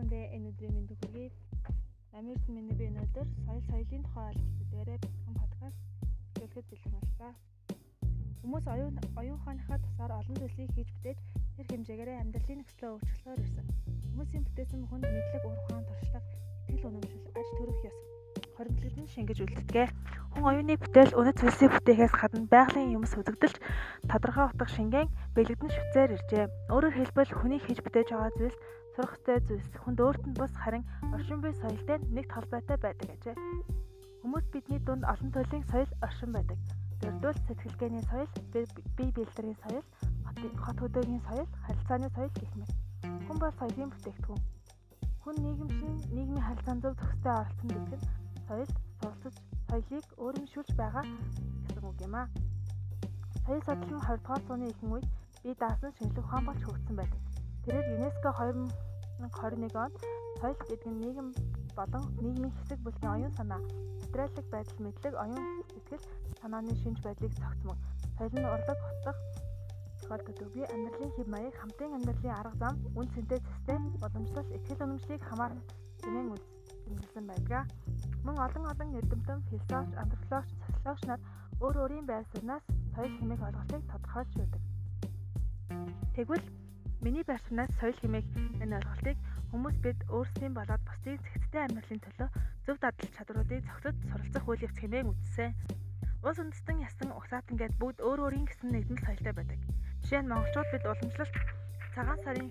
бүхэндээ энэ өдрийн мэнд хүргэе. Намирсан миний би өнөөдөр соёл соёлын тухай ойлголт дээрээ бэлтгэн подкаст хэлэхэд бэлэн боллоо. Хүмүүс оюун оюун ухааныхаа тусаар олон зүйлсийг хийж бүтээж тэр хэмжээгээр амьдралын нөхцөлөө өөрчлөхөөр ирсэн. Хүмүүсийн бүтээсэн бүхэнд мэдлэг, ур ухаан, туршлага, итгэл үнэмшил, аж төрөх ёс хоригдлууд нь шингэж үлддэг. Хүн оюуны бүтээл үнэт зүйлсийг бүтээхээс гадна байгалийн юмс үзэгдэлж тодорхой утга шингэн бэлэгдэн шүтээр иржээ. Өөрөөр хэлбэл хүний хийж бүтээж байгаа зүйлс сурах ёстой зүйлс хүнд өөрт нь бус харин оршин буй соёлтой нэгт холбоотой байдаг ажээ. Хүмүүс бидний дунд олон төрлийн соёл оршин байдаг. Дөрөвдөл сэтгэлгээний соёл, бие биелдрийн соёл, хот хөдөөгийн соёл, харилцааны соёл гэх мэт. Хүн бол соёлын бүтээгдэхүүн. Хүн нийгэмшин нийгмийн харилцаан зөв зохистой оролцсон гэдэг нь суралцж соёлыг өөрөмшүүлж байгаа гэсэн үг юм аа. Соёл судлал нь 20 дугаар зууны ихэнх үед бие даасан шинжлэх ухаан болж хөгжсөн байдаг. Тэрээр ЮНЕСКО 2021 онд соёл гэдэг нь нийгэм болон нийгмийн хэсэг бүлгийн оюун санаа, материалын байдал, мэдлэг, оюун сэтгэл санааны шинж байдлыг зохицмог. Соёл нь урлаг, утга, тохиолдол бие амьдралын хэв маяг, хамтын амьдралын арга зам, үн цэнтэй систем, уламжлал, ихтгэл үнэмшлийг хамаарна хэмээн үзүүлсэн байдаг. Мөн олон олон эрдэмтэн, философч, антропологч, социологч нар өөр өөрийн байр сууриас соёл хэмээх ойлголтыг тодорхойлж байдаг. Тэгвэл Миний байршинаас соёл хэмээх энэ ойлголтыг хүмүүс бид өөрсдийн болоод бусдын зэгцтэй амьдралын төлөө зөв дадал чадваруудыг зохицож суралцах үйл явц хэмээн үзсэн. Улс үндэстэн ясан угсаатан гээд бүгд өөр өөрийн гэсэн нэгдмэл соёлтой байдаг. Жишээ нь монголчууд бид уламжлалт цагаан сарын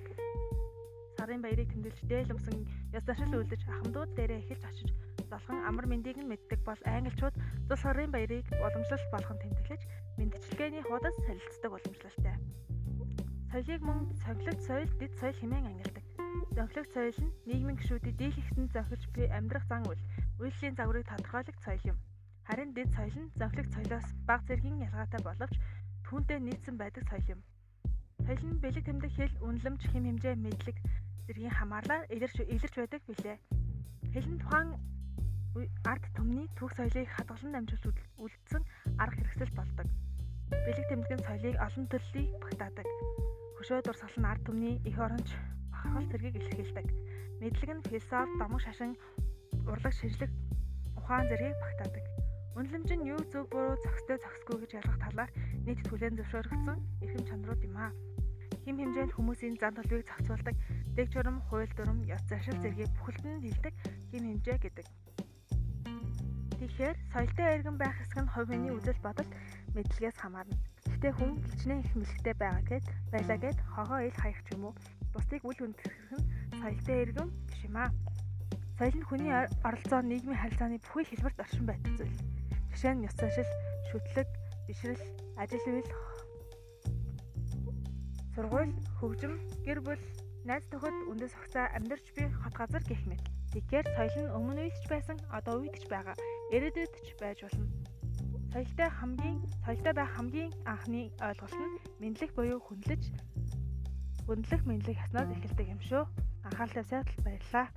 сарын баярыг тэмдэглэж дээл өмсөн ёс заншил үлдэж ахмадууд дээрээ эхэлж очиж залхан амар мэндийг нь мэддэг бол англичууд зул сарын баярыг уламжлалт болгон тэмдэглэж мэндчилгээний хуудас солилцдог уламжлалтай. Соёлыг мөн цоглогч соёл, дэд соёл хэмээн ангилдаг. Зохилогч соёл нь нийгмийн гишүүдийг дийлэгсэн зохилж буй амьдрах зан үйл, үйлсийн загварыг тодорхойлох соёл юм. Харин дэд соёл нь зохилогч соёлоос бага зэргийн ялгаатай боловч түүнтэй нийцсэн байдаг соёл юм. Соёл нь бэлэг тэмдэг хэл, үнэлэмж, хэм хэмжээ, мэдлэг зэргийн хамаарлаар илэрч илэрч байдаг билээ. Хэлэн тухайн арт түмний түүх соёлыг хадгалан дамжуулж үлдсэн арга хэрэгсэл болдог. Бэлэг тэмдгэн соёлыг олон төрлийг багтаадаг хөшөө дурсгал нь ард түмний их оронч бахархал зэргийг илэрхийлдэг. Мэдлэг нь философи, домог шашин, урлаг шинжлэх ухаан зэргийг багтаадаг. Үнэлэмж нь юу зөв буруу зохистой зохисгүй гэж ялгах талаар нийт түлээн зөвшөөрөгдсөн эрхэм чанарууд юм аа. Хим хэмжээнд хүмүүсийн зан төлөвийг зохицуулдаг, дэг журам, хууль дүрм, ёс заншил зэргийг бүхэлд нь хилдэг хим хэмжээ гэдэг. Тэгэхээр соёлтой эргэн байх хэсэг нь хүний үзэл бодол мэдлэгээс хамаарна. Гэхдээ хүн хичнээн их мэлхтэй байгаа гэд байлаа гэд хогоо ил хаях ч юм уу бусдыг үл хүндрэх нь соёлтой эргэм биш юм аа. Соёл нь хүний оролцоо нийгмийн харилцааны бүхий хэлбэрт оршин байдаг зүйл. Жишээ нь ёс заншил, шүтлэг, бишрэл, ажил үйл, сургууль, хөгжим, гэр бүл, найз нөхөд үндэс огцоо амьдарч буй хот газар гэх мэт. Тэгэхээр соёл нь өмнө үеч байсан, одоо үеч байгаа, ирээдүйд ч байж болно. Соёлтой хамгийн соёлтой байх хамгийн анхны ойлголт нь мэдлэг буюу хүнлэж хөндлөх мэдлэг яснаас эхэлдэг юм шүү. Анхаарлаа сайд баярлалаа.